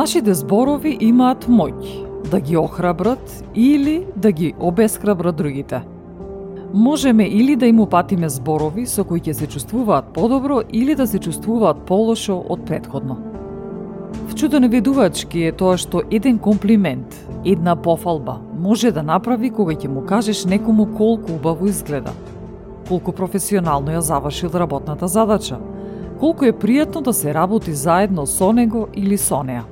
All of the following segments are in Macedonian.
Нашите зборови имаат моќ да ги охрабрат или да ги обесхрабрат другите. Можеме или да им упатиме зборови со кои ќе се чувствуваат подобро или да се чувствуваат полошо од предходно. Вчудоневедувачки е тоа што еден комплимент, една пофалба може да направи кога ќе му кажеш некому колку убаво изгледа, колку професионално ја завршил работната задача, колку е пријатно да се работи заедно со него или со неа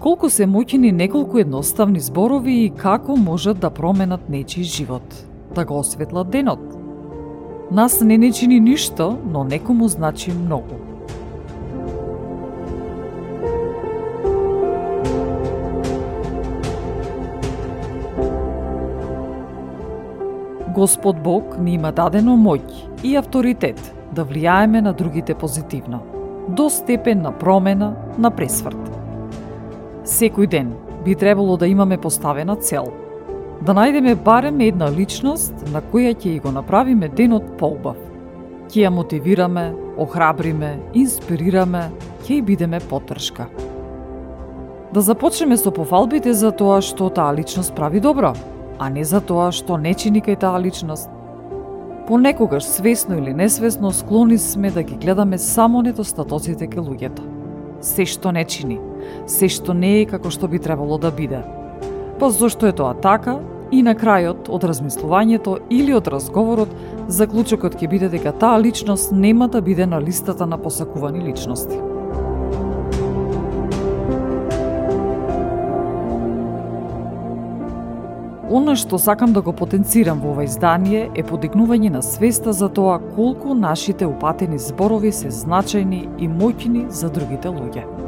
колку се моќни неколку едноставни зборови и како можат да променат нечи живот, да го осветлат денот. Нас не не чини ништо, но некому значи многу. Господ Бог ни има дадено моќ и авторитет да влијаеме на другите позитивно, до степен на промена, на пресврт. Секој ден би требало да имаме поставена цел. Да најдеме барем една личност на која ќе и го направиме денот поубав. Ќе ја мотивираме, охрабриме, инспирираме, ќе и бидеме потршка. Да започнеме со пофалбите за тоа што таа личност прави добро, а не за тоа што не чини кај таа личност. Понекогаш свесно или несвесно склони сме да ги гледаме само недостатоците кај луѓето. Се што не чини – се што не е како што би требало да биде. Па зошто е тоа така? И на крајот од размислувањето или од разговорот, заклучокот ќе биде дека таа личност нема да биде на листата на посакувани личности. Оно што сакам да го потенцирам во ова издание е подигнување на свеста за тоа колку нашите упатени зборови се значајни и моќни за другите луѓе.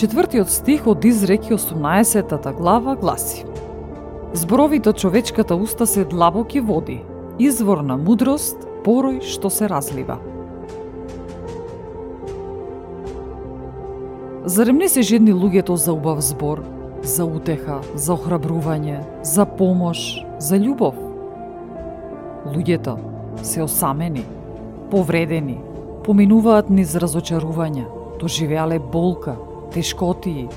Четвртиот стих од Изреки 18 глава гласи Зборовите од човечката уста се длабоки води, извор на мудрост, порој што се разлива. Зарем не се жедни луѓето за убав збор, за утеха, за охрабрување, за помош, за љубов? Луѓето се осамени, повредени, поминуваат низ разочарувања, доживеале болка, тешкотии.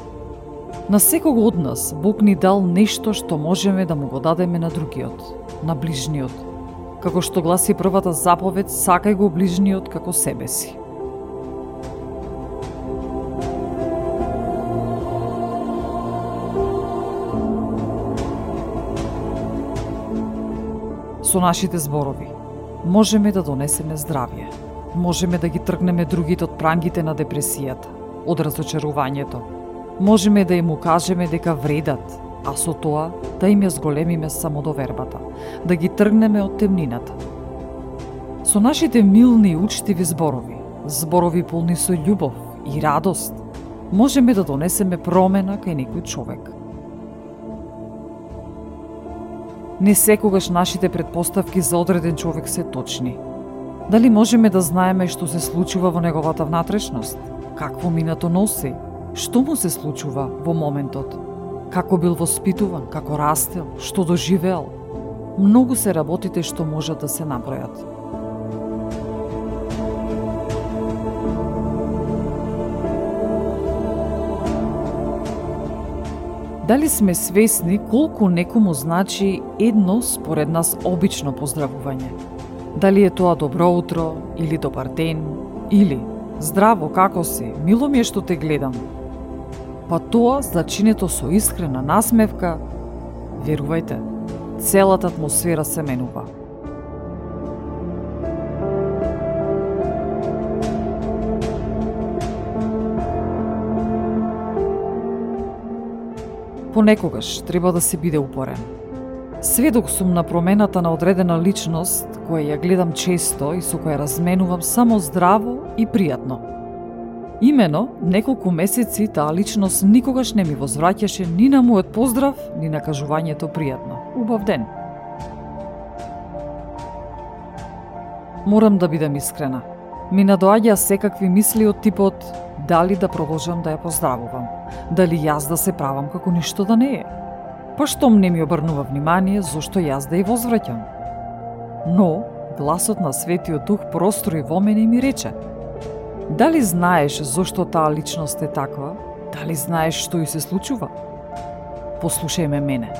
На секого од нас Бог ни дал нешто што можеме да му го дадеме на другиот, на ближниот. Како што гласи првата заповед, сакај го ближниот како себе си. Со нашите зборови можеме да донесеме здравје. Можеме да ги тргнеме другите од прангите на депресијата од разочарувањето. Можеме да им укажеме дека вредат, а со тоа да им ја зголемиме самодовербата, да ги тргнеме од темнината. Со нашите милни и учтиви зборови, зборови полни со љубов и радост, можеме да донесеме промена кај некој човек. Не секогаш нашите предпоставки за одреден човек се точни. Дали можеме да знаеме што се случува во неговата внатрешност? Какво минато носи, што му се случува во моментот, како бил воспитуван, како растел, што доживеал. Многу се работите што можат да се набројат. Дали сме свесни колку некому значи едно според нас обично поздравување? Дали е тоа добро утро, или добар ден, или здраво, како си, мило ми е што те гледам. Па тоа, зачинето со искрена насмевка, верувајте, целата атмосфера се менува. Понекогаш треба да се биде упорен. Сведок сум на промената на одредена личност, која ја гледам често и со која разменувам само здраво и пријатно. Имено, неколку месеци таа личност никогаш не ми возвраќаше ни на мојот поздрав, ни на кажувањето пријатно. Убав ден. Морам да бидам искрена. Ми надоаѓа секакви мисли од типот дали да продолжам да ја поздравувам, дали јас да се правам како ништо да не е. Па штом не ми обрнува внимание, зошто јас да ја возвраќам? Но, гласот на Светиот Дух прострои во мене и ми рече Дали знаеш зошто таа личност е таква? Дали знаеш што ја се случува? Послушај ме мене.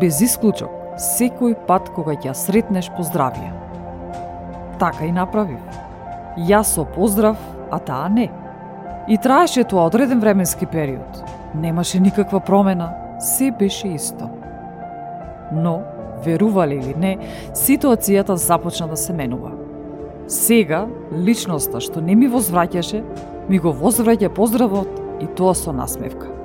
Без исклучок, секој пат кога ќе сретнеш поздравија. Така и направив. Јас со поздрав, а таа не. И траеше тоа одреден временски период. Немаше никаква промена, се беше исто. Но, верувале или не, ситуацијата започна да се менува. Сега, личноста што не ми возвраќаше, ми го возвраќа поздравот и тоа со насмевка.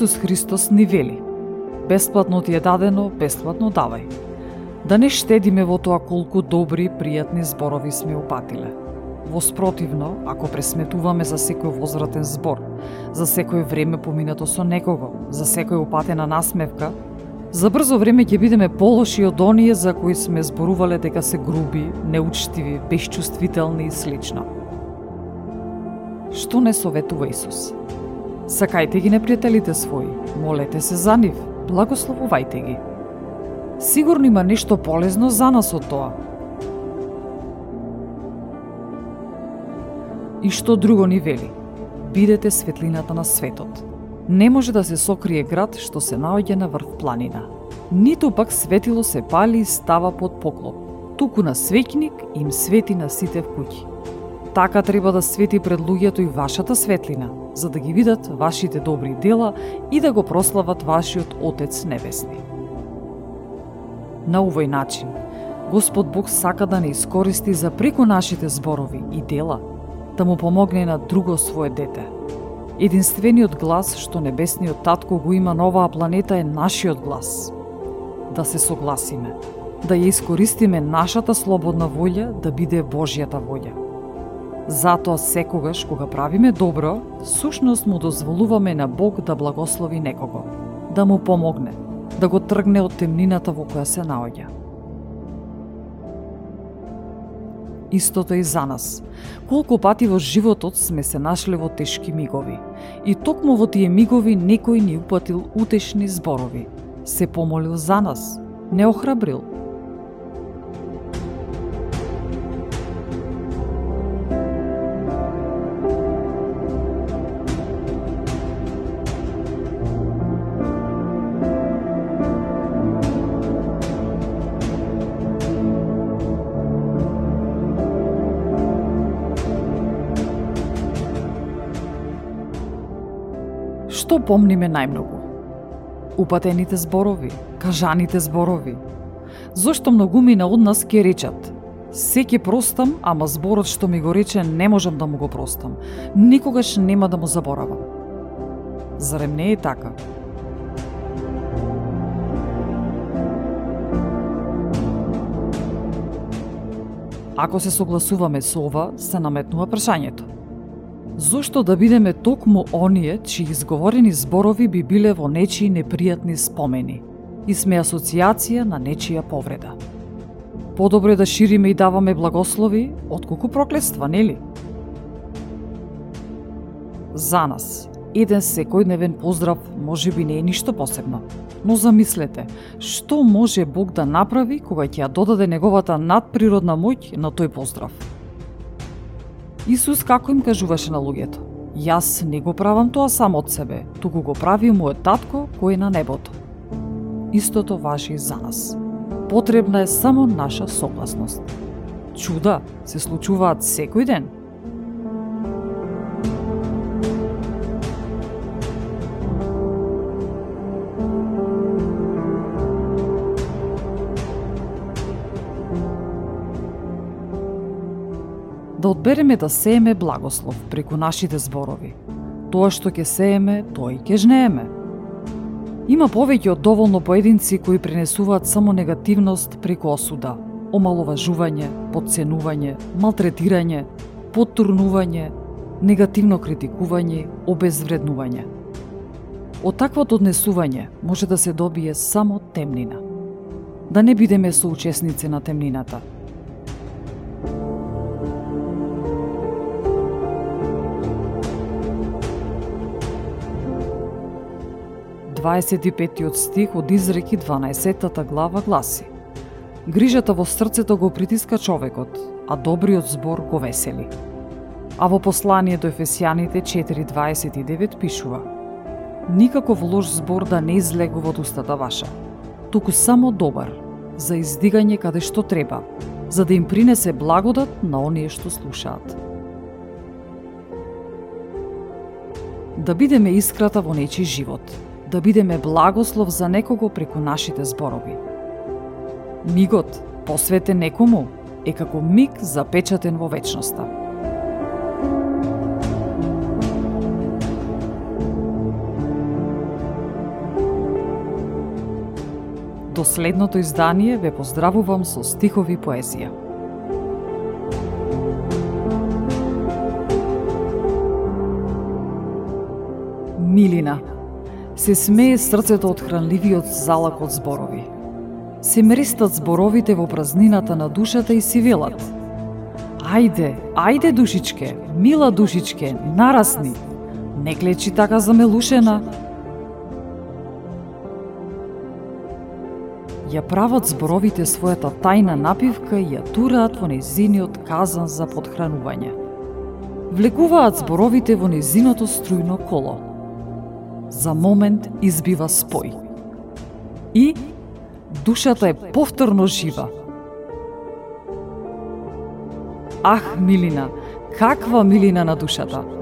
Исус Христос ни вели Бесплатно ти е дадено, бесплатно давај. Да не штедиме во тоа колку добри, пријатни зборови сме упатиле. Во спротивно, ако пресметуваме за секој возвратен збор, за секој време поминато со некого, за секој упатена насмевка, за брзо време ќе бидеме полоши од оние за кои сме зборувале дека се груби, неучтиви, безчувствителни и слично. Што не советува Исус? Сакајте ги непријателите своји, молете се за нив, благословувајте ги. Сигурно има нешто полезно за нас од тоа. И што друго ни вели? Бидете светлината на светот. Не може да се сокрие град што се наоѓа на врв планина. Ниту пак светило се пали и става под поклоп. Туку на свеќник им свети на сите вкуќи. куќи. Така треба да свети пред луѓето и вашата светлина, за да ги видат вашите добри дела и да го прослават вашиот Отец Небесни. На овој начин, Господ Бог сака да не искористи за преку нашите зборови и дела, да му помогне на друго свое дете. Единствениот глас што Небесниот Татко го има на оваа планета е нашиот глас. Да се согласиме, да ја искористиме нашата слободна волја да биде Божјата волја Затоа секогаш кога правиме добро, сушност му дозволуваме на Бог да благослови некого, да му помогне, да го тргне од темнината во која се наоѓа. Истото и за нас. Колку пати во животот сме се нашле во тешки мигови. И токму во тие мигови некој ни упатил утешни зборови. Се помолил за нас, не охрабрил, Што помниме најмногу? Упатените зборови, кажаните зборови. Зошто многумина од нас ке речат Се ке простам, ама зборот што ми го рече не можам да му го простам. Никогаш нема да му заборавам. Зарем не е така? Ако се согласуваме со ова, се наметнува прашањето. Зошто да бидеме токму оние чии изговорени зборови би биле во нечии непријатни спомени и сме асоциација на нечија повреда? Подобро е да шириме и даваме благослови, отколку проклества, нели? За нас, еден секојдневен поздрав може би не е ништо посебно. Но замислете, што може Бог да направи кога ќе ја додаде неговата надприродна моќ на тој поздрав? Исус како им кажуваше на луѓето? Јас не го правам тоа само од себе, туку го прави мојот татко кој е на небото. Истото важи и за нас. Потребна е само наша согласност. Чуда се случуваат секој ден – да одбереме да сееме благослов преку нашите зборови. Тоа што ќе сееме, тоа и ќе жнееме. Има повеќе од доволно поединци кои пренесуваат само негативност преку осуда, омаловажување, подценување, малтретирање, потурнување, негативно критикување, обезвреднување. Од таквото однесување може да се добие само темнина. Да не бидеме соучесници на темнината – 25 стих од Изреки 12 глава гласи Грижата во срцето го притиска човекот, а добриот збор го весели. А во послание до Ефесијаните 4.29 пишува Никаков лош збор да не излегува од устата ваша, туку само добар, за издигање каде што треба, за да им принесе благодат на оние што слушаат. Да бидеме искрата во нечи живот – да бидеме благослов за некого преку нашите зборови. Мигот, посветен некому, е како миг запечатен во вечноста. До следното издание ве поздравувам со стихови поезија. Милина се смее срцето од хранливиот залак од зборови. Се мрестат зборовите во празнината на душата и си велат. Ајде, ајде душичке, мила душичке, нарасни. Не клечи така замелушена. Ја прават зборовите својата тајна напивка и ја тураат во незиниот казан за подхранување. Влекуваат зборовите во незиното струјно коло – за момент избива спој. И душата е повторно жива. Ах, милина, каква милина на душата!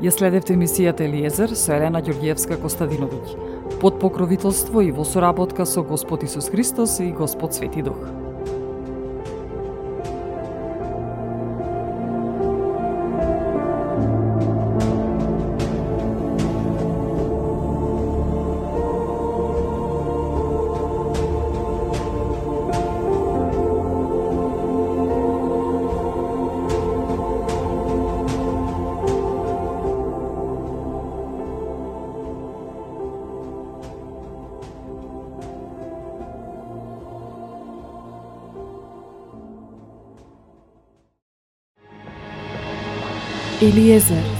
Ја следевте емисијата Елиезер со Елена Ѓорѓиевска Костадиновиќ, под покровителство и во соработка со Господ Исус Христос и Господ Свети Дух. Eliezer